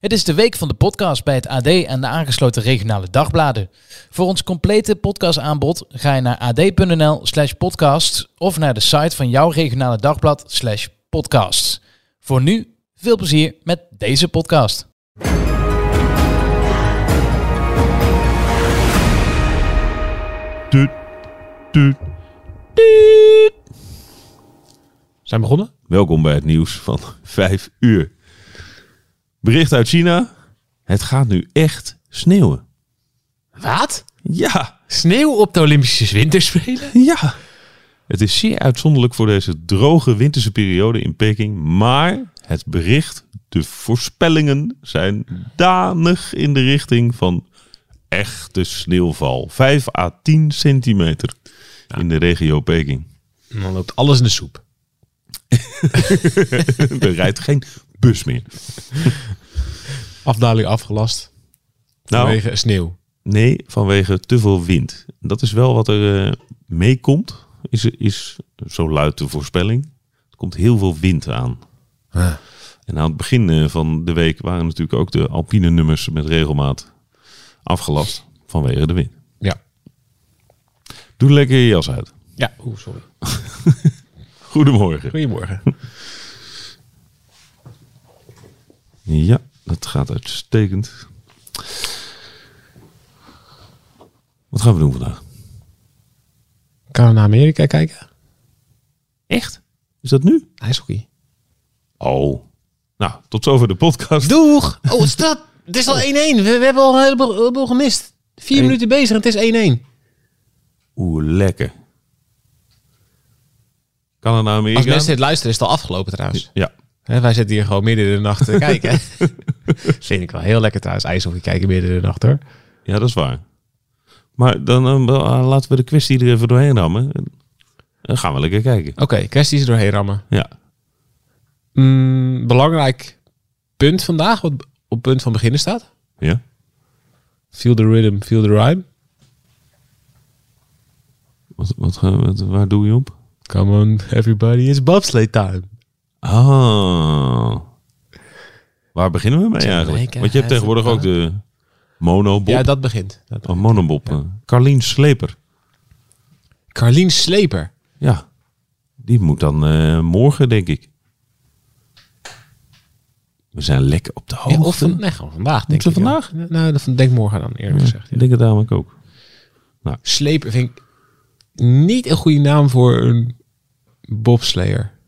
Het is de week van de podcast bij het AD en de aangesloten regionale dagbladen. Voor ons complete podcastaanbod ga je naar ad.nl slash podcast of naar de site van jouw regionale dagblad slash podcast. Voor nu, veel plezier met deze podcast. Tuut, tuut. Zijn we begonnen? Welkom bij het nieuws van 5 uur. Bericht uit China. Het gaat nu echt sneeuwen. Wat? Ja, Sneeuw op de Olympische Winterspelen? ja. Het is zeer uitzonderlijk voor deze droge winterse periode in Peking. Maar het bericht, de voorspellingen zijn danig in de richting van echte sneeuwval. 5 à 10 centimeter in de regio Peking. En dan loopt alles in de soep. er rijdt geen bus meer. Afdaling afgelast. Nou, Vanwege sneeuw. Nee, vanwege te veel wind. Dat is wel wat er eh, meekomt, is, is, zo luidt de voorspelling. Er komt heel veel wind aan. En aan het begin eh, van de week waren natuurlijk ook de alpine nummers met regelmaat afgelast vanwege de wind. Ja. Doe lekker je jas uit. Ja, oeh, sorry. Goedemorgen. Goedemorgen. Ja, dat gaat uitstekend. Wat gaan we doen vandaag? Gaan we naar Amerika kijken? Echt? Is dat nu? IJshockey. Oh. Nou, tot zover de podcast. Doeg! Oh, wat is dat? Het is al 1-1. We, we hebben al een heleboel, heleboel gemist. Vier Eén. minuten bezig en het is 1-1. Oeh, lekker. Kan het naar Amerika? Als mensen dit luisteren is het al afgelopen trouwens. Ja. Hè, wij zitten hier gewoon midden in de nacht te kijken. Vind ik wel heel lekker trouwens. IJshockey kijken midden in de nacht hoor. ja, dat is waar. Maar dan eh, eh, laten we de kwestie er even doorheen rammen. Dan gaan we lekker kijken. Oké, kwesties er doorheen rammen. Ja. Mm, belangrijk punt vandaag, wat op punt van beginnen staat. Ja? Feel the rhythm, feel the rhyme. Wat, wat, wat- waar doe je op? Come on, everybody, it's bobsleigh time. Ah. Waar beginnen we mee eigenlijk? Want je hebt tegenwoordig ook de monobob. Ja, dat begint. Dat Oh, begint. monobob. eh, Carlien Sleper. Carlien Sleper. Ja. Die moet dan eh, morgen, denk ik. We zijn lekker op de Ja, hoogte. of van, nee, gewoon vandaag denk ik. ja. vandaag? Nou, dat denk morgen dan eerlijk gezegd. ja. Ik denk het namelijk ook. Sleper vind ik niet een goede naam voor een bobslayer.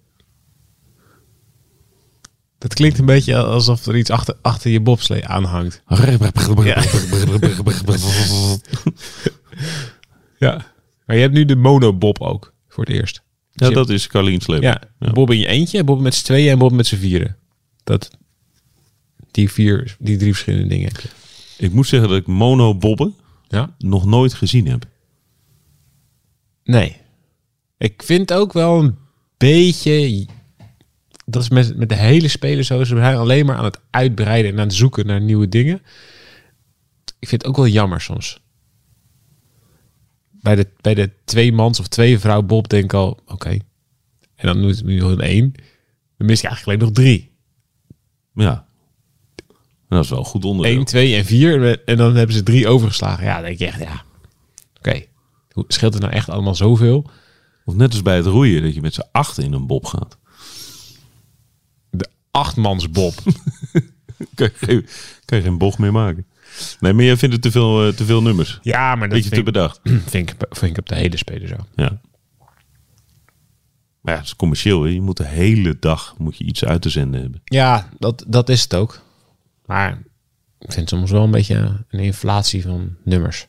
Dat klinkt een beetje alsof er iets achter, achter je bobslee aanhangt. Ja. Maar je hebt nu de monobob ook, voor het eerst. Ja, dat is Carlien Sleper. Ja, Ja. Bob in je eentje, Bob met z'n tweeën en Bob met z'n vieren. Dat, die, vier, die drie verschillende dingen heb je. Ik moet zeggen dat ik monobobben Ja? nog nooit gezien heb. Nee. Ik vind ook wel een beetje... Dat is met, met de hele spelen zo. Ze zijn alleen maar aan het uitbreiden en aan het zoeken naar nieuwe dingen. Ik vind het ook wel jammer soms. Bij de, bij de twee mans of twee vrouw Bob denk ik al... Oké. En dan moet nu nog een één. Dan mis je eigenlijk alleen nog drie. Ja. Dat is wel goed onderdeel. 1, 2 en 4. En dan hebben ze drie overgeslagen. Ja, dan denk je echt, ja. Oké. Hoe scheelt het nou echt allemaal zoveel? Of net als bij het roeien, dat je met z'n acht in een bob gaat. De achtmans Bob. Kan je, geen, kan je geen bocht meer maken. Nee, maar jij vindt het te veel, eh, te veel nummers. Ja, maar dat Beetje te bedacht. vind, ik, vind ik op de hele speler zo. Ja. Maar ja, het is commercieel. Hè? Je moet de hele dag moet je iets uit te zenden hebben. Ja, dat, dat is het ook. Maar ik vind soms wel een beetje een inflatie van nummers.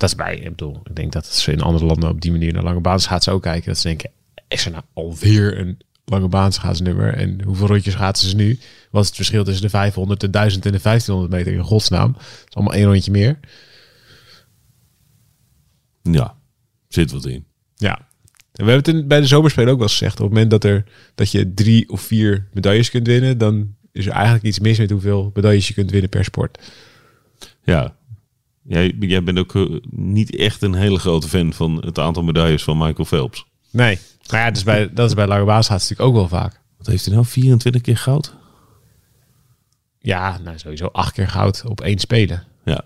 Dat is bij, ik bedoel, ik denk dat ze in andere landen op die manier naar lange baanschaatsen ook kijken. Dat ze denken, is er nou alweer een lange baanschaatsenummer? En hoeveel rondjes schaatsen ze nu? Wat is het verschil tussen de 500, de 1000 en de 1500 meter in godsnaam? Dat is allemaal één rondje meer. Ja, zit wat in. Ja. En we hebben het in, bij de zomerspelen ook wel eens gezegd. Op het moment dat, er, dat je drie of vier medailles kunt winnen, dan is er eigenlijk iets mis met hoeveel medailles je kunt winnen per sport. Ja. Jij, jij bent ook eh, niet echt een hele grote fan van het aantal medailles van Michael Phelps. Nee. Maar ja, dat is bij, dat is bij lange natuurlijk ook wel vaak. Wat heeft hij nou? 24 keer goud? Ja, nou sowieso acht keer goud op één spelen. Ja.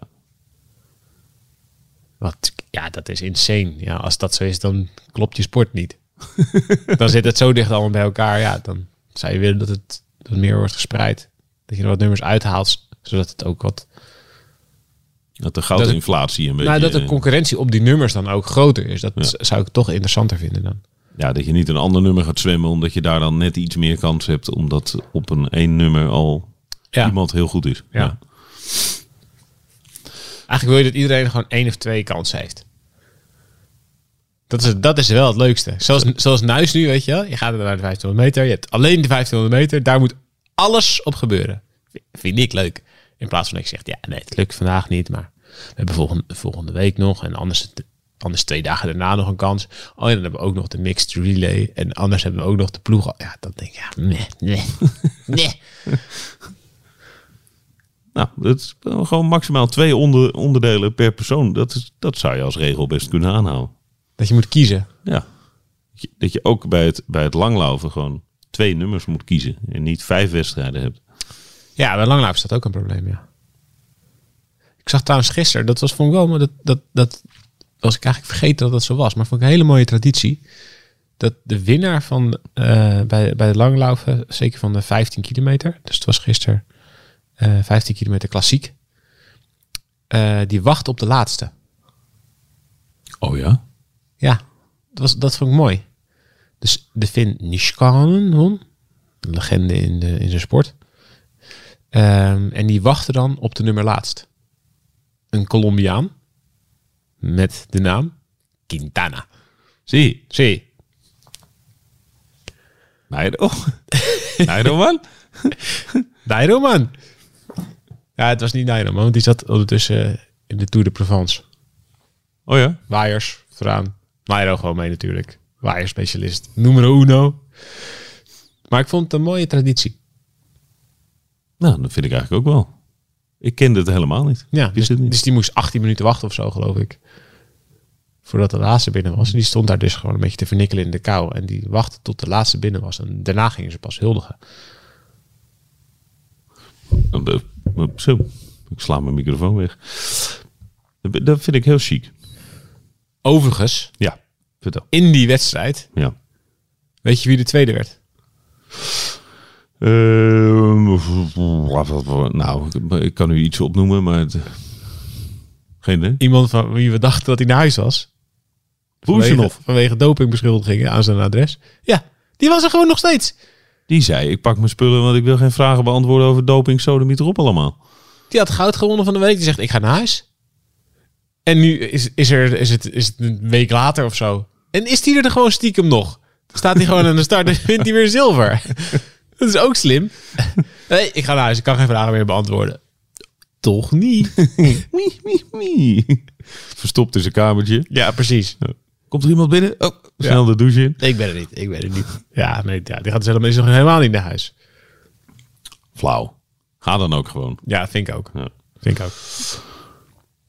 Wat, ja, dat is insane. Ja, als dat zo is, dan klopt je sport niet. dan zit het zo dicht allemaal bij elkaar. Ja, dan zou je willen dat het dat meer wordt gespreid. Dat je er wat nummers uithaalt, zodat het ook wat... Dat de goudinflatie een beetje... Nou, dat de concurrentie op die nummers dan ook groter is. Dat Ja. zou ik toch interessanter vinden dan. Ja, dat je niet een ander nummer gaat zwemmen, omdat je daar dan net iets meer kans hebt, omdat op een één nummer al Ja. iemand heel goed is. Ja. Eigenlijk wil je dat iedereen gewoon één of twee kansen heeft. Dat is, dat is wel het leukste. Zoals, zoals Nuis nu, weet je wel. Je gaat naar de 1500 meter. Je hebt alleen de 1500 meter. Daar moet alles op gebeuren. Vind ik leuk. In plaats van dat ik zeg, ja, nee, het lukt vandaag niet. Maar we hebben volgende, volgende week nog. En anders, anders twee dagen daarna nog een kans. Oh ja, dan hebben we ook nog de mixed relay. En anders hebben we ook nog de ploeg. Ja, dan denk ik, ja, nee, nee, nee. Nou, dat is gewoon maximaal twee onder, onderdelen per persoon. Dat, is, dat zou je als regel best kunnen aanhouden. Dat je moet kiezen. Ja. Dat je, dat je ook bij het, bij het langlaufen gewoon twee nummers moet kiezen. En niet vijf wedstrijden hebt. Ja, bij langlauf is dat ook een probleem, ja. Ik zag trouwens gisteren, dat was ik wel, maar dat, dat, dat was ik eigenlijk vergeten dat dat zo was. Maar vond ik een hele mooie traditie. Dat de winnaar van, eh, bij, bij de langlaufen, zeker van de 15 kilometer, dus het was gisteren eh 15 kilometer klassiek, eh, die wacht op de laatste. Oh ja? Ja, dat, was, dat vond ik mooi. Dus de Finn Niskanen. Een legende in, de, in zijn sport. Ehm, en die wachtte dan op de nummer laatst. Een Colombiaan. Met de naam Quintana. Zie. Zie. Nairo. Nairo man. Nairo man. Ja, het was niet Nairo man, want die zat ondertussen in de Tour de Provence. Oh ja? Waaiers vooraan. Nairo gewoon mee natuurlijk. Waaierspecialist. Numero uno. Maar ik vond het een mooie traditie. Nou, dat vind ik eigenlijk ook wel. Ik kende het helemaal niet. Ja, dus, niet. dus die moest 18 minuten wachten of zo, geloof ik. Voordat de laatste binnen was. En die stond daar dus gewoon een beetje te vernikkelen in de kou. En die wachtte tot de laatste binnen was. En daarna gingen ze pas huldigen. Dat- Zo, ik sla mijn microfoon weg. Dat- Dat vind ik heel chic. Overigens, Ja, vertel. in die wedstrijd, Ja. weet je wie de tweede werd? Ehm, nou, ik kan u iets opnoemen, maar... Het, geen idee. Iemand van wie we dachten dat hij naar huis was. Vanwege, vanwege dopingbeschuldigingen aan zijn adres. Ja, die was er gewoon nog steeds. Die zei, ik pak mijn spullen, want ik wil geen vragen beantwoorden over doping, sodemiet erop allemaal. Die had goud gewonnen van de week. Die zegt, ik ga naar huis. En nu is, is, er, is, het, is het een week later of zo. En is die er gewoon stiekem nog? Staat hij gewoon aan de start en wint hij weer zilver. Dat is ook slim. Nee, ik ga naar huis. Ik kan geen vragen meer beantwoorden. Toch niet? Mie, mie, mie. Verstopt in zijn kamertje. Ja, precies. Komt er iemand binnen? Oh, snel de douche in. Ik ben er niet. Ik ben er niet. Ja, nee, ja, die gaat dus helemaal, is nog helemaal niet naar huis. Flauw. Ga dan ook gewoon. Ja, vind ik ook. Ja. Vind ik ook.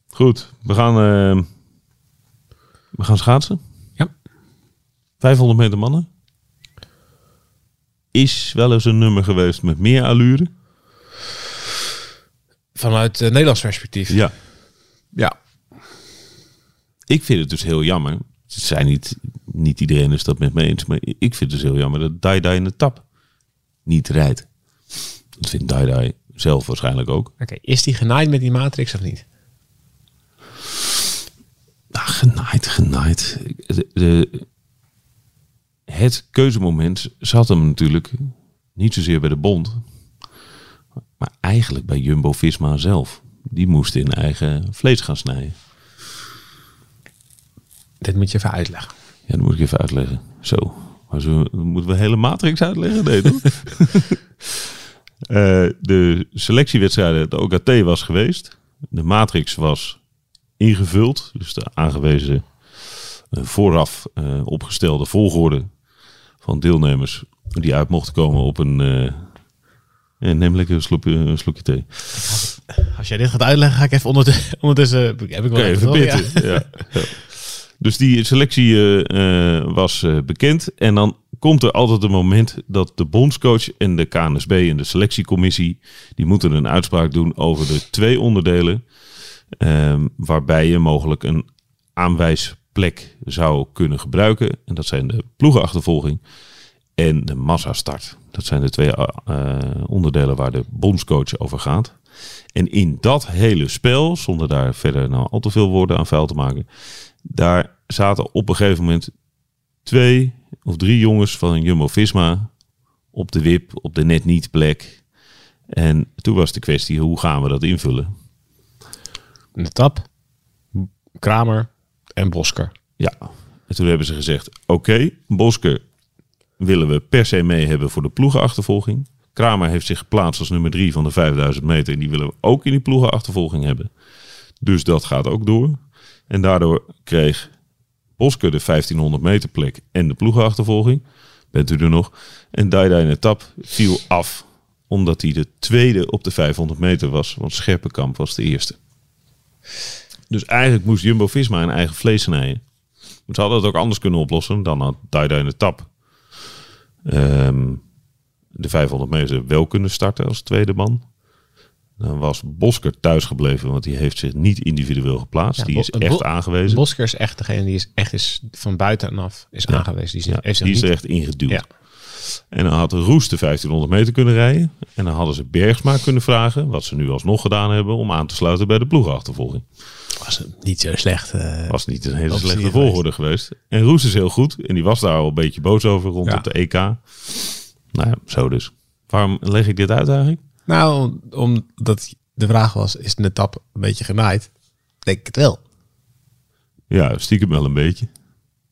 Goed, we gaan, eh, we gaan schaatsen. Ja. 500 meter mannen. Is wel eens een nummer geweest met meer allure. Vanuit uh, Nederlands perspectief. Ja. Ja. Ik vind het dus heel jammer. Het zijn niet, niet iedereen is dat met me eens. Maar ik vind het dus heel jammer dat Dai Dai in de tap niet rijdt. Dat vindt Dai Dai zelf waarschijnlijk ook. Oké, is die genaaid met die matrix of niet? Nou, genaaid, genaaid. De, de- het keuzemoment zat hem natuurlijk niet zozeer bij de bond. Maar eigenlijk bij Jumbo-Visma zelf. Die moest in eigen vlees gaan snijden. Dit moet je even uitleggen. Ja, dat moet ik even uitleggen. Zo. Maar zo moeten we hele matrix uitleggen? Nee, toch? Eh, de selectiewedstrijden, de OKT was geweest. De matrix was ingevuld. Dus de aangewezen eh, vooraf eh, opgestelde volgorde van deelnemers die uit mochten komen op een... eh ja, neem lekker een slokje, een slokje thee. Als jij dit gaat uitleggen, ga ik even ondertussen... ondertussen heb ik wel even ja. pitten. Ja. Ja. Dus die selectie eh, eh, was eh, bekend. En dan komt er altijd een moment dat de bondscoach en de KNSB en de selectiecommissie... die moeten een uitspraak doen over de twee onderdelen... ehm, waarbij je mogelijk een aanwijsplek zou kunnen gebruiken. En dat zijn de ploegenachtervolging en de massastart. Dat zijn de twee eh, onderdelen waar de bondscoach over gaat. En in dat hele spel, zonder daar verder nou al te veel woorden aan vuil te maken, daar zaten op een gegeven moment twee of drie jongens van Jumbo-Visma op de wip, op de net niet plek. En toen was de kwestie, hoe gaan we dat invullen? De tap, Kramer en Bosker. Ja, en toen hebben ze gezegd, oké, Bosker willen we per se mee hebben voor de ploegenachtervolging. Kramer heeft zich geplaatst als nummer drie van de 5000 meter. En die willen we ook in die ploegenachtervolging hebben. Dus dat gaat ook door. En daardoor kreeg Bosker de 1500 meter plek en de ploegenachtervolging. Bent u er nog? En Daida in de tap viel af. Omdat hij de tweede op de 500 meter was. Want Scherpenkamp was de eerste. Dus eigenlijk moest Jumbo-Visma een eigen vlees snijden. Ze hadden het ook anders kunnen oplossen. Dan had Daida in de tap ehm, de 500 meter wel kunnen starten als tweede man. Dan was Bosker thuis gebleven, want die heeft zich niet individueel geplaatst. Ja, die is echt aangewezen. Bosker is echt degene die is echt is van buitenaf is Ja. aangewezen. Die, is, Ja, heeft die is er echt ingeduwd. En dan had Roes de 1500 meter kunnen rijden. En dan hadden ze Bergsma kunnen vragen, wat ze nu alsnog gedaan hebben, om aan te sluiten bij de ploegachtervolging. Was niet zo slecht. eh. Was niet een hele slechte volgorde geweest. En Roes is heel goed. En die was daar al een beetje boos over rond Ja. op de EK. Nou ja, zo dus. Waarom leg ik dit uit eigenlijk? Nou, om- omdat de vraag was, is de tap een beetje genaaid? Denk ik het wel. Ja, stiekem wel een beetje.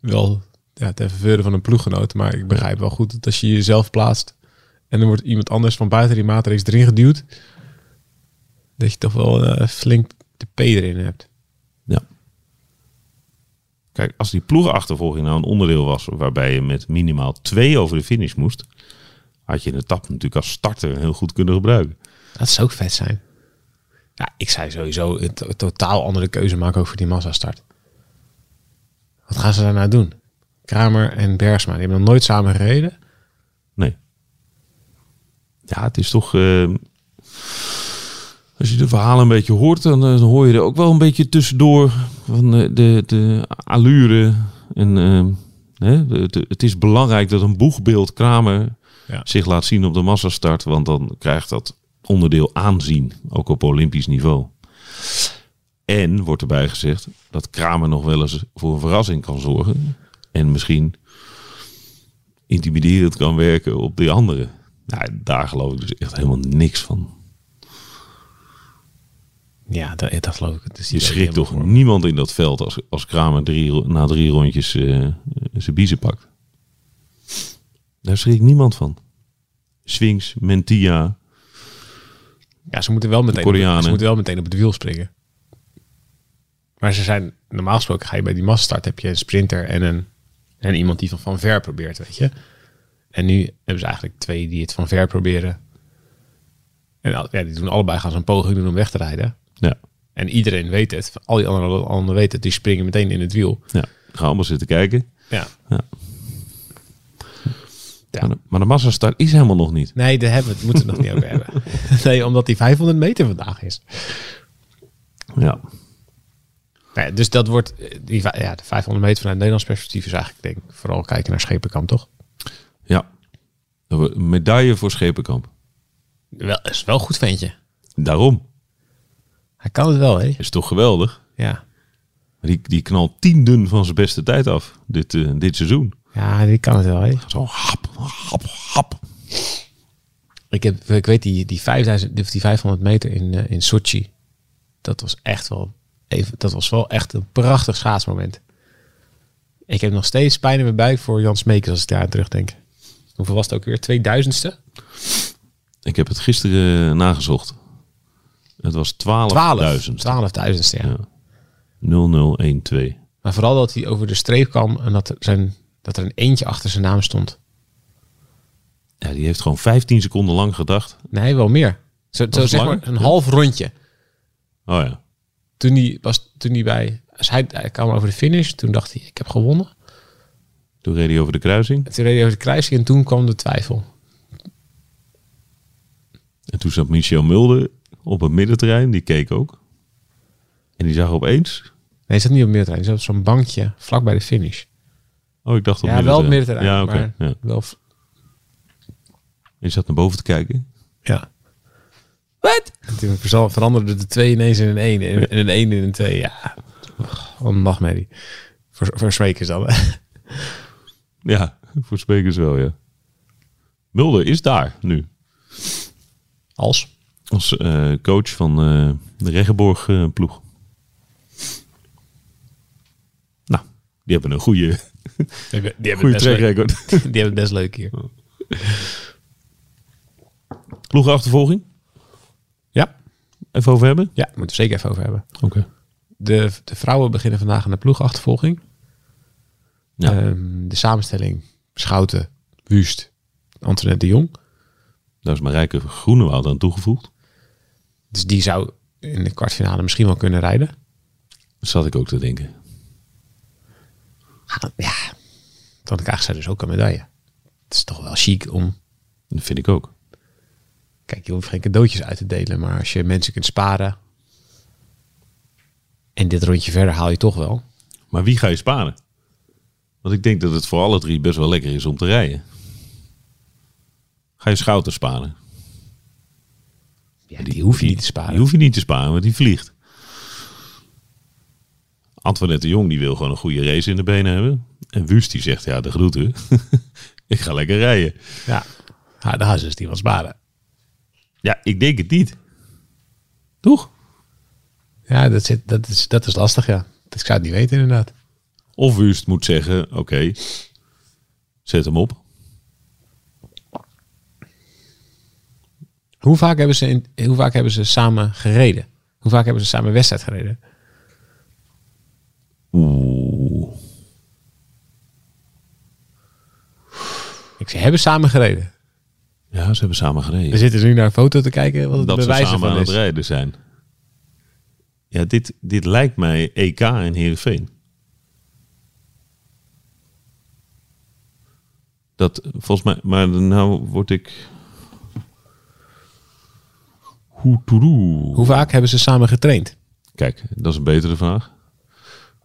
Wel ja, ten verveuren van een ploeggenoot. Maar ik begrijp wel goed dat als je jezelf plaatst en er wordt iemand anders van buiten die matrix erin geduwd, dat je toch wel eh, flink de P erin hebt. Kijk, als die ploegachtervolging nou een onderdeel was waarbij je met minimaal twee over de finish moest, had je de tap natuurlijk als starter heel goed kunnen gebruiken. Dat zou ook vet zijn. Ja, ik zou sowieso een to- totaal andere keuze maken over die massastart. Wat gaan ze daar nou doen? Kramer en Bergsma, die hebben nog nooit samen gereden. Nee. Ja, het is toch. eh, als je de verhalen een beetje hoort, dan, eh, dan hoor je er ook wel een beetje tussendoor van eh, de, de allure. En eh, hè, de- de- het is belangrijk dat een boegbeeld Kramer Ja. zich laat zien op de massastart, want dan krijgt dat onderdeel aanzien, ook op olympisch niveau. En wordt erbij gezegd dat Kramer nog wel eens voor een verrassing kan zorgen. En misschien intimiderend kan werken op die anderen. Nou, daar geloof ik dus echt helemaal niks van. Ja, dat, dat geloof ik. Dus Je schrikt toch niemand in dat veld als, als Kramer drie, na drie rondjes eh, zijn biezen pakt. Daar schrikt niemand van. Swings, Mentia. Ja, ze moeten wel meteen, op, ze moeten wel meteen op het wiel springen. Maar ze zijn, normaal gesproken ga je bij die massastart heb je een sprinter en een en iemand die van, van ver probeert, weet je. En nu hebben ze eigenlijk twee die het van ver proberen. En ja, die doen allebei gaan ze een poging doen om weg te rijden. Ja, En iedereen weet het. Al die anderen, anderen weten het. Die springen meteen in het wiel. ja. Gaan allemaal zitten kijken. Ja. Ja. Ja. Maar, de, maar de massastart is helemaal nog niet. Nee, daar hebben we het, moeten we het nog niet over hebben. Nee, omdat die 500 meter vandaag is. Ja. Nee, dus dat wordt, eh, die, ja, de 500 meter vanuit Nederlands perspectief is eigenlijk, denk ik, vooral kijken naar Schepenkamp, toch? Ja. Medaille voor Schepenkamp. Wel, is wel goed ventje. Daarom. Hij kan het wel, hè? Is toch geweldig. Ja. Die, die knalt tienden van zijn beste tijd af. Dit, eh, dit seizoen. Ja, die kan het wel, hè? Zo hap, hap, hap. Ik, heb, ik weet die, die, 5000, of die 500 meter in, eh, in Sochi. Dat was echt wel even, dat was wel echt een prachtig schaatsmoment. Ik heb nog steeds pijn in mijn buik voor Jan Smeekers als ik daar aan terugdenk. Hoeveel was het ook weer? 2000ste? Ik heb het gisteren eh, nagezocht. Het was 12.000. 12. 12.000ste, ja. Ja. 0012. Maar vooral dat hij over de streep kwam en dat er, zijn, dat er een eentje achter zijn naam stond. Ja, die heeft gewoon 15 seconden lang gedacht. Nee, wel meer. Zo, zo zeg maar een ja. half rondje. Oh ja. Toen hij, was, toen hij bij hij, hij kwam over de finish. Toen dacht hij, ik heb gewonnen. Toen reed hij over de kruising. Toen reed hij over de kruising en toen kwam de twijfel. En toen zat Michel Mulder op het middenterrein. Die keek ook. En die zag opeens... Nee, hij zat niet op het middenterrein. Hij zat op zo'n bankje vlak bij de finish. Oh, ik dacht op ja, wel op middenterrein. Ja, oké. maar Ja. wel... En je zat naar boven te kijken. Ja. Wat? En toen veranderde de 2 ineens in een 1 en en een 1 in een 2. Ja, wat een nachtmerrie. Voor, voor Smekers dan. Ja, voor sprekers wel, ja. Mulder is daar nu. Als? Als eh, coach van eh, de Regenborg eh, ploeg. Nou, die hebben een goede, Die hebben, die hebben, goede die hebben het best leuk hier. Ploegachtervolging? Ja, Even over hebben? ja moeten we zeker even over hebben. Oké. De, de vrouwen beginnen vandaag aan de ploegachtervolging. Ja. Ehm, de samenstelling Schouten, Wust, Antoinette de Jong. Daar is Marijke Groenewoud aan toegevoegd. Dus die zou in de kwartfinale misschien wel kunnen rijden. Dat zat ik ook te denken. Ja, dan krijgt zij dus ook een medaille. Het is toch wel chic om... Dat vind ik ook. Kijk, je hoeft geen cadeautjes uit te delen, maar als je mensen kunt sparen... En dit rondje verder haal je toch wel. Maar wie ga je sparen? Want ik denk dat het voor alle drie best wel lekker is om te rijden. Ga je Schouten sparen? Ja, die hoef je niet te sparen. Die hoef je niet te sparen, want die vliegt. Antoinette de Jong die wil gewoon een goede race in de benen hebben. En Wust die zegt, ja, de groeten. ik ga lekker rijden. Ja, haar de hazes die wel sparen. Ja, ik denk het niet. Toch? Ja, dat, zit, dat, is, dat is lastig, ja. Ik zou het niet weten, inderdaad. Of Wust moet zeggen, oké, zet hem op. Hoe vaak, hebben ze in, hoe vaak hebben ze samen gereden? Hoe vaak hebben ze samen wedstrijd gereden? Oeh. Ik zeg, hebben samen gereden. Ja, ze hebben samen gereden. We zitten nu naar een foto te kijken wat het dat ze bewijs samen aan van het is. rijden zijn. Ja, dit, dit lijkt mij EK in Heerenveen. Dat volgens mij, maar nou word ik. Hoetoeroe. Hoe vaak hebben ze samen getraind? Kijk, dat is een betere vraag.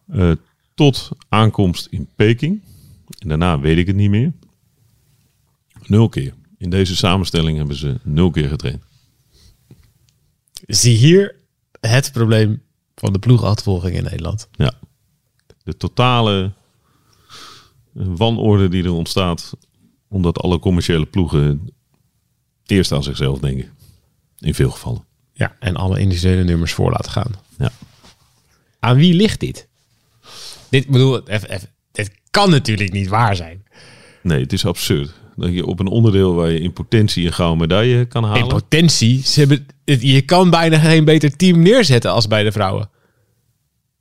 Eh, tot aankomst in Peking. En daarna weet ik het niet meer. Nul keer. In deze samenstelling hebben ze nul keer getraind. Zie hier het probleem van de ploegachtervolging in Nederland. Ja. De totale wanorde die er ontstaat omdat alle commerciële ploegen eerst aan zichzelf denken. In veel gevallen. Ja, en alle individuele nummers voor laten gaan. Ja. Aan wie ligt dit? Dit bedoel, even, even, dit kan natuurlijk niet waar zijn. Nee, het is absurd. Dat je op een onderdeel waar je in potentie een gouden medaille kan halen. In potentie, ze hebben, het- je kan bijna geen beter team neerzetten als bij de vrouwen.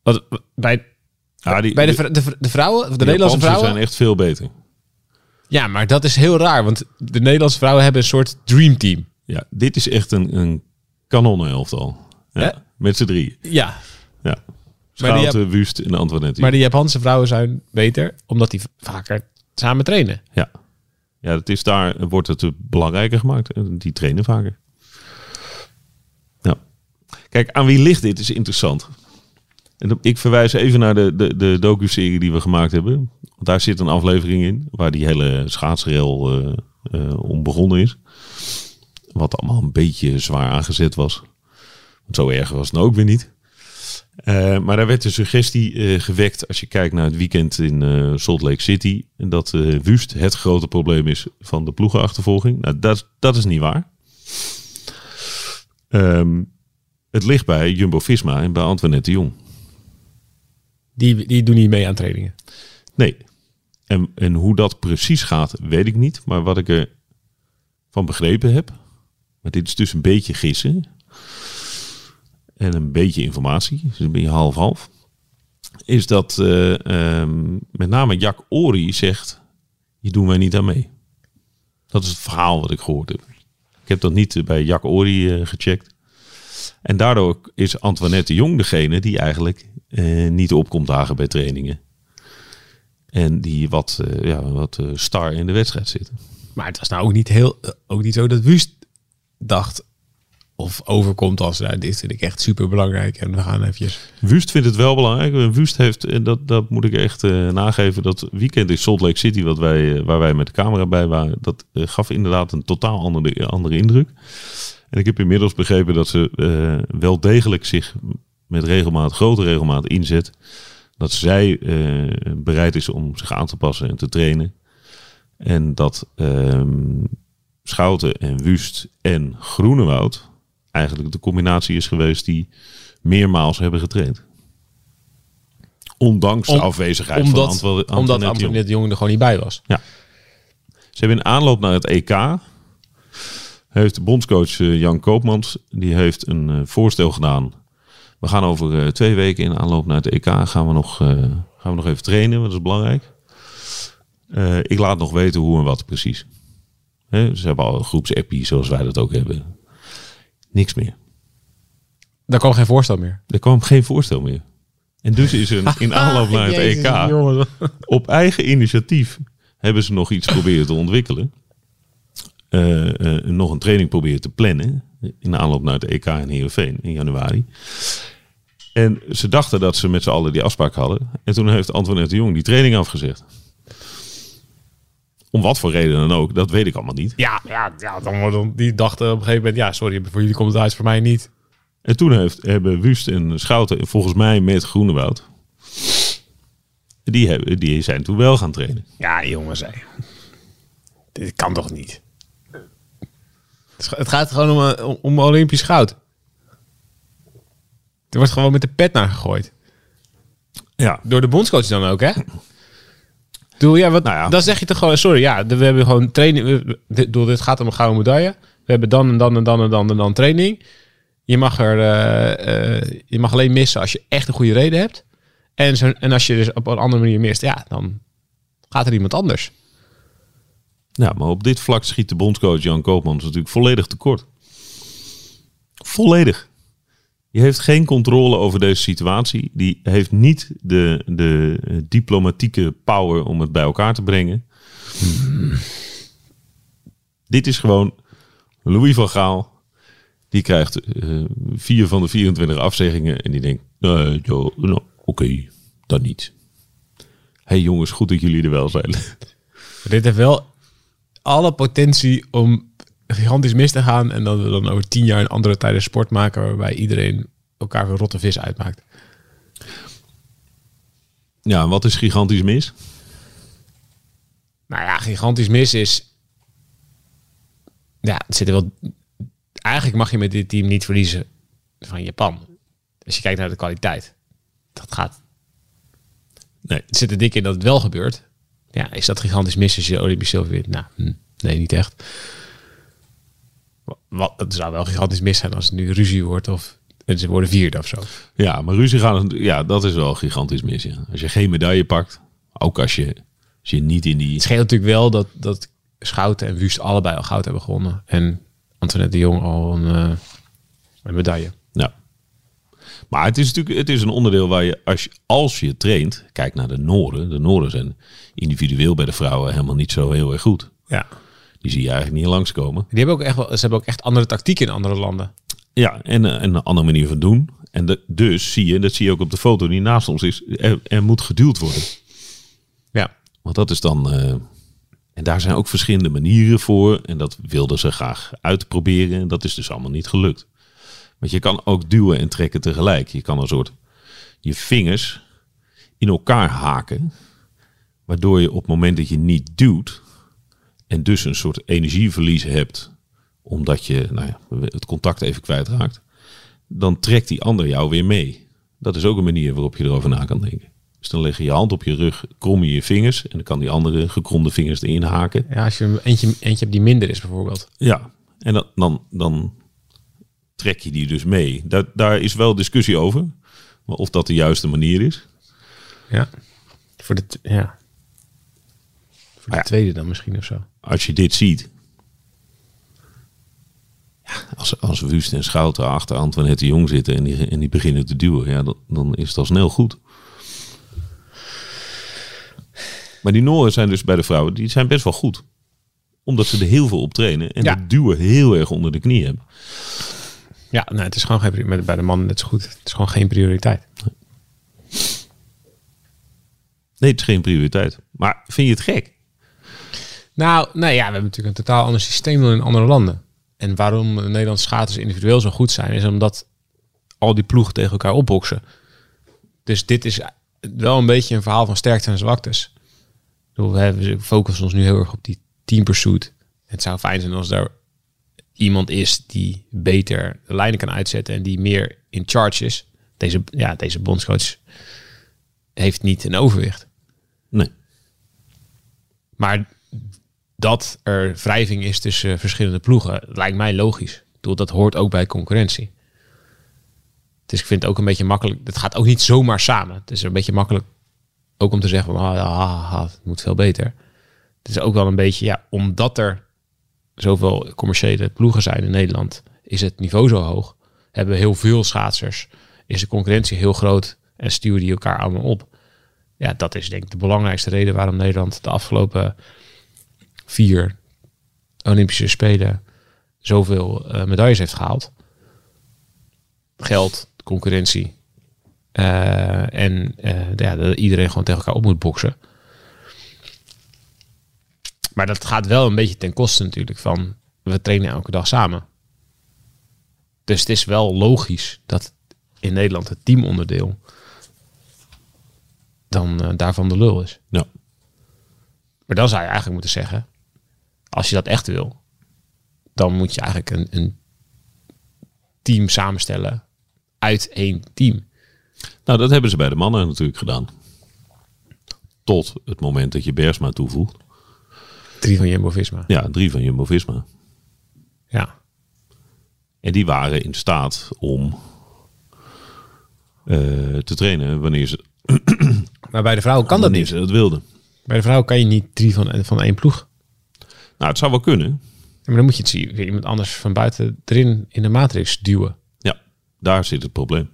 Want bij, Ja, die, bij de, de, de vrouwen, de die Nederlandse vrouwen. zijn echt veel beter. Ja, maar dat is heel raar, want de Nederlandse vrouwen hebben een soort dreamteam. Ja, dit is echt een, een kanonnenelftal. Ja. Met z'n drieën. Ja, Ja. Maar Schouten, Wust en Antoinette. maar de Japanse vrouwen zijn beter, omdat die vaker samen trainen. Ja. Ja, dat is daar, wordt het belangrijker gemaakt. Die trainen vaker. Ja. Kijk, aan wie ligt dit is interessant. En ik verwijs even naar de, de, de docu-serie die we gemaakt hebben. Want daar zit een aflevering in waar die hele schaatsrel eh, eh, om begonnen is. Wat allemaal een beetje zwaar aangezet was. Want zo erg was het nou ook weer niet. Eh, maar daar werd de suggestie eh, gewekt als je kijkt naar het weekend in eh, Salt Lake City. En dat Wust het grote probleem is van de ploegenachtervolging. Nou, dat, dat is niet waar. Ehm, het ligt bij Jumbo-Visma en bij Antoinette de Jong. Die, die doen niet mee aan trainingen. Nee. En, en hoe dat precies gaat, weet ik niet. Maar wat ik er van begrepen heb, maar dit is dus een beetje gissen en een beetje informatie, dus een beetje half-half, is dat eh, ehm, met name Jack Ori zegt, hier doen wij niet aan mee. Dat is het verhaal wat ik gehoord heb. Ik heb dat niet bij Jack Ori eh, gecheckt. En daardoor is Antoinette de Jong degene die eigenlijk eh, niet opkomt dagen bij trainingen. En die wat, ja, wat star in de wedstrijd zit. Maar het was nou ook niet, heel, ook niet zo dat Wust dacht of overkomt als nou, dit vind ik echt super belangrijk en we gaan eventjes. Wust vindt het wel belangrijk. Wust heeft, en dat, dat moet ik echt eh, nageven, dat weekend in Salt Lake City, wat wij, eh, waar wij met de camera bij waren, dat eh, gaf inderdaad een totaal andere, andere indruk. En ik heb inmiddels begrepen dat ze wel degelijk zich met regelmaat, grote regelmaat inzet. Dat zij bereid is om zich aan te passen en te trainen. En dat ehm, Schouten en Wust en Groenewoud eigenlijk de combinatie is geweest die meermaals hebben getraind. Ondanks de afwezigheid Omdat, van Antwo- omdat Antoinette Jong. Antoinette de Jong er gewoon niet bij was. Ze hebben in aanloop naar het EK heeft de bondscoach eh, Jan Koopmans die heeft een eh, voorstel gedaan. We gaan over eh, twee weken in aanloop naar het EK gaan we nog, gaan we nog even trainen, want dat is belangrijk. Ik laat nog weten hoe en wat precies. Ze hebben al een groepsappie zoals wij dat ook hebben. Niks meer. Daar kwam geen voorstel meer. Er kwam geen voorstel meer. En dus is er in aanloop naar het Jezus, EK jongen. op eigen initiatief hebben ze nog iets proberen te ontwikkelen. Eh, eh, nog een training proberen te plannen. In aanloop naar het EK in Heerenveen in januari. En ze dachten dat ze met z'n allen die afspraak hadden. En toen heeft Antoinette de Jong die training afgezegd. Om wat voor reden dan ook, dat weet ik allemaal niet. Ja, ja, ja dan, dan, die dachten op een gegeven moment, ja, sorry, voor jullie komt het uit, voor mij niet. En toen heeft, hebben Wust en Schouten, volgens mij met Groenewoud... Die, hebben, die zijn toen wel gaan trainen. Ja, jongens, hé. Dit kan toch niet? Het gaat gewoon om, eh, om, om Olympisch goud. Er wordt gewoon met de pet naar gegooid. Ja, Door de bondscoach dan ook, hè? Doe, ja, wat, Nou ja. Dan zeg je toch gewoon, sorry, ja, we hebben gewoon training. Dit, dit gaat om een gouden medaille. We hebben dan en dan en dan en dan en dan training. Je mag, er, eh, eh, je mag alleen missen als je echt een goede reden hebt. En, zo, en als je dus op een andere manier mist, ja, dan gaat er iemand anders. Ja, maar op dit vlak schiet de bondscoach Jan Koopmans natuurlijk volledig tekort. Volledig. Die heeft geen controle over deze situatie. Die heeft niet de, de diplomatieke power om het bij elkaar te brengen. Dit is gewoon Louis van Gaal. Die krijgt eh, vier van de 24 afzeggingen. En die denkt, eh, joh, nou, oké, dan niet. hey jongens, goed dat jullie er wel zijn. Dit heeft wel alle potentie om gigantisch mis te gaan. En dat we dan over tien jaar een andere tijden sport maken waarbij iedereen elkaar voor rotte vis uitmaakt. Ja, wat is gigantisch mis? Nou ja, gigantisch mis is. Ja, het zit er wel. Eigenlijk mag je met dit team niet verliezen van Japan. Als je kijkt naar de kwaliteit. Dat gaat. Nee. Het zit er dik in dat het wel gebeurt. Ja, is dat gigantisch mis als je Olympisch zilver wint? Nou, hm, nee, niet echt. Wa- Wat, het zou wel gigantisch mis zijn als het nu ruzie wordt of en ze worden vierde of zo. Ja, maar ruzie gaan, ja, dat is wel gigantisch mis. Ja. Als je geen medaille pakt, ook als je, als je niet in die... Het scheelt natuurlijk wel dat, dat Schouten en Wust allebei al goud hebben gewonnen. En Antoinette de Jong al een, eh, een medaille. Ja. Maar het is natuurlijk het is een onderdeel waar je als, je, als je traint, kijk naar de Noorden. De Noorden zijn individueel bij de vrouwen helemaal niet zo heel erg goed. Ja. Die zie je eigenlijk niet langskomen. Die hebben ook echt wel, ze hebben ook echt andere tactieken in andere landen. Ja, en, eh, en een andere manier van doen. En de, dus zie je, dat zie je ook op de foto die naast ons is, er, er moet geduwd worden. Ja. Want dat is dan. eh, en daar zijn ook verschillende manieren voor. En dat wilden ze graag uitproberen. En dat is dus allemaal niet gelukt. Want je kan ook duwen en trekken tegelijk. Je kan een soort je vingers in elkaar haken. Waardoor je op het moment dat je niet duwt. En dus een soort energieverlies hebt. Omdat je nou ja, het contact even kwijtraakt. Dan trekt die ander jou weer mee. Dat is ook een manier waarop je erover na kan denken. Dus dan leg je je hand op je rug, krom je je vingers. En dan kan die andere gekromde vingers erin haken. Ja, als je een eentje, eentje hebt die minder is bijvoorbeeld. Ja, en dan, dan, dan trek je die dus mee. Daar, daar is wel discussie over. Maar of dat de juiste manier is. Ja. Voor de, ja. Voor de ja. tweede dan misschien of zo. Als je dit ziet. Ja, als als, Wust en Schouten achter Antoinette de Jong zitten en die, en die beginnen te duwen, ja, dan, dan is het al snel goed. Maar die Noren zijn dus bij de vrouwen, die zijn best wel goed. Omdat ze er heel veel op trainen en Ja. duwen heel erg onder de knie hebben. Ja, nee, het is gewoon geen, pri- met- bij de mannen net zo goed. Het is gewoon geen prioriteit. Nee, het is geen prioriteit. Maar vind je het gek? Nou, nou ja, we hebben natuurlijk een totaal ander systeem dan in andere landen. En waarom de Nederlandse schaters individueel zo goed zijn, is omdat al die ploegen tegen elkaar opboksen. Dus dit is wel een beetje een verhaal van sterkte en zwaktes. We hebben- we focussen ons nu heel erg op die team pursuit. Het zou fijn zijn als er iemand is die beter de lijnen kan uitzetten en die meer in charge is. Deze, ja, deze bondscoach heeft niet een overwicht. Nee. Maar dat er wrijving is tussen verschillende ploegen, lijkt mij logisch. Bedoel, dat hoort ook bij concurrentie. Dus ik vind het ook een beetje makkelijk. Het gaat ook niet zomaar samen. Het is een beetje makkelijk ook om te zeggen van, ah, het moet veel beter. Het is ook wel een beetje, ja, omdat er zoveel commerciële ploegen zijn in Nederland, is het niveau zo hoog. Hebben we heel veel schaatsers, is de concurrentie heel groot en stuwen die elkaar allemaal op. Ja, dat is denk ik de belangrijkste reden waarom Nederland de afgelopen vier Olympische Spelen zoveel eh, medailles heeft gehaald. Geld, concurrentie. eh, en eh, ja, dat iedereen gewoon tegen elkaar op moet boksen. Maar dat gaat wel een beetje ten koste natuurlijk van... we trainen elke dag samen. Dus het is wel logisch dat in Nederland het teamonderdeel... dan daarvan de lul is. Ja. Maar dan zou je eigenlijk moeten zeggen, als je dat echt wil, dan moet je eigenlijk een, een team samenstellen uit één team. Nou, dat hebben ze bij de mannen natuurlijk gedaan. Tot het moment dat je Bersma toevoegt. Drie van Jumbo-Visma. Ja, drie van Jumbo-Visma. Ja. En die waren in staat om eh, te trainen wanneer ze, Maar bij de vrouwen kan dat niet. ze dat wilden. Bij de vrouwen kan je niet drie van, van één ploeg. Nou, het zou wel kunnen. Maar dan moet je het zien, weer iemand anders van buiten erin in de matrix duwen. Ja, daar zit het probleem.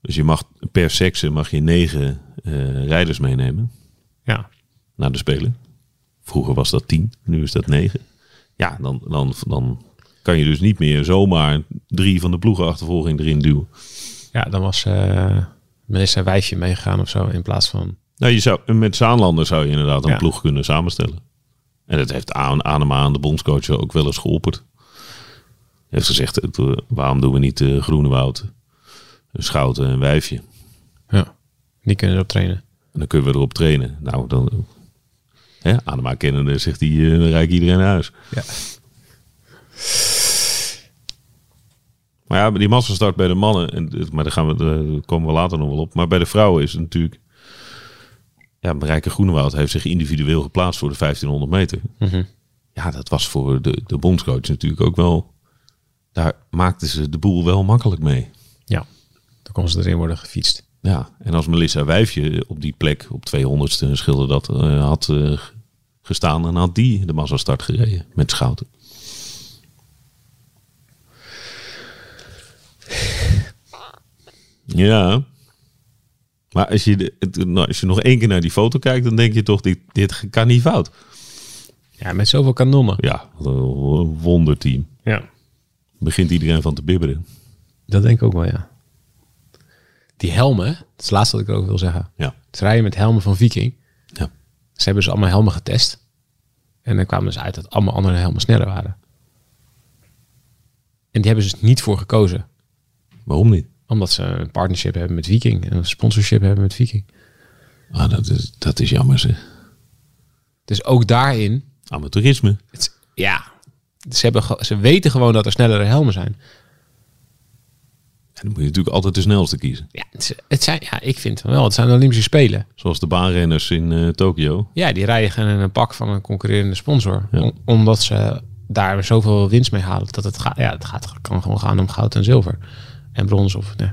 Dus je mag per sekse mag je negen eh, rijders meenemen Ja. naar de Spelen. Vroeger was dat tien, nu is dat negen. Ja, dan, dan, dan kan je dus niet meer zomaar drie van de ploegenachtervolging erin duwen. Ja, dan was eh Melissa Wijfje meegegaan of zo in plaats van... Nou, je zou, met Zaanlander zou je inderdaad een Ja. ploeg kunnen samenstellen. En dat heeft Aan- Anema aan de bondscoach ook wel eens geopperd. Hij heeft gezegd, eh, waarom doen we niet uh, Groenewoud, Schouten en Wijfje? Ja, die kunnen erop trainen. En dan kunnen we erop trainen. Nou, dan... Hè, Anema kennende zegt hij, eh, dan rijd ik iedereen naar huis. Ja. Maar ja, die massastart bij de mannen, en, maar daar, gaan we, daar komen we later nog wel op. Maar bij de vrouwen is het natuurlijk... Ja, Marijke Groenewoud heeft zich individueel geplaatst voor de 1500 meter. Mhm. Ja, dat was voor de, de bondscoach natuurlijk ook wel... Daar maakten ze de boel wel makkelijk mee. Ja, dan kon ze erin worden gefietst. Ja, en als Melissa Wijfje op die plek, op 200ste schilder dat, eh, had eh, gestaan... dan had die de massastart gereden met Schouten. Ja. Maar als je, de- het- nou, als je nog één keer naar die foto kijkt, dan denk je toch, dit, dit kan niet fout. Ja, met zoveel kanonnen. Ja, een wonderteam. Ja. Begint iedereen van te bibberen. Dat denk ik ook wel, ja. Die helmen, dat is het laatste wat ik erover wil zeggen. Ja. Ze rijden met helmen van Viking. ja. Ze hebben dus allemaal helmen getest. En dan kwamen ze uit dat allemaal andere helmen sneller waren. En die hebben ze dus niet voor gekozen. Waarom niet? Omdat ze een partnership hebben met Viking. En een sponsorship hebben met Viking. Ah, dat, is, dat is jammer zeg. Dus ook daarin, Amateurisme. het, ja, ze, hebben, ze weten gewoon dat er snellere helmen zijn. En dan moet je natuurlijk altijd de snelste kiezen. Ja, het, zijn, ja, ik vind het wel. Het zijn de Olympische Spelen. Zoals de baanrenners in eh Tokio. Ja, die rijden in een pak van een concurrerende sponsor. Ja. Om- omdat ze daar zoveel winst mee halen. Dat het, gaat, ja, het gaat, kan gewoon gaan om goud en zilver. En brons of... Nee.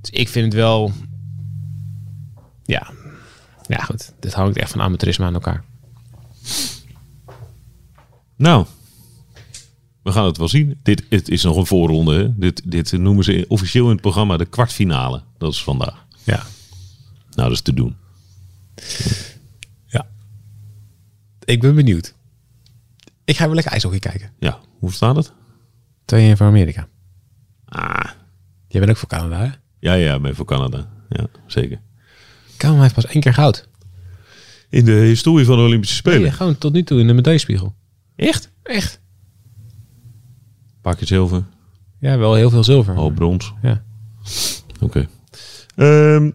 Dus ik vind het wel... Ja. Ja, goed. Dit hangt echt van amateurisme aan elkaar. Nou, We gaan het wel zien. Dit het is nog een voorronde. Hè? Dit, dit noemen ze officieel in het programma de kwartfinale. Dat is vandaag. Ja. Nou, dat is te doen. ja. Ik ben benieuwd. Ik ga weer lekker ijshockey kijken. Ja, hoe staat het? 2-1 voor Amerika. Ah, Jij bent ook voor Canada, hè? ja, ja, ben voor Canada. Ja, zeker. Canada heeft pas één keer goud. In de historie van de Olympische Spelen. Nee, gewoon tot nu toe in de medaillespiegel. Echt? Echt? Pak je zilver, Ja, wel heel veel zilver. half brons. Ja. Oké. Ehm,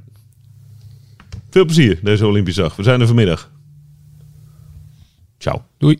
veel plezier deze Olympische dag. We zijn er vanmiddag. Ciao. Doei.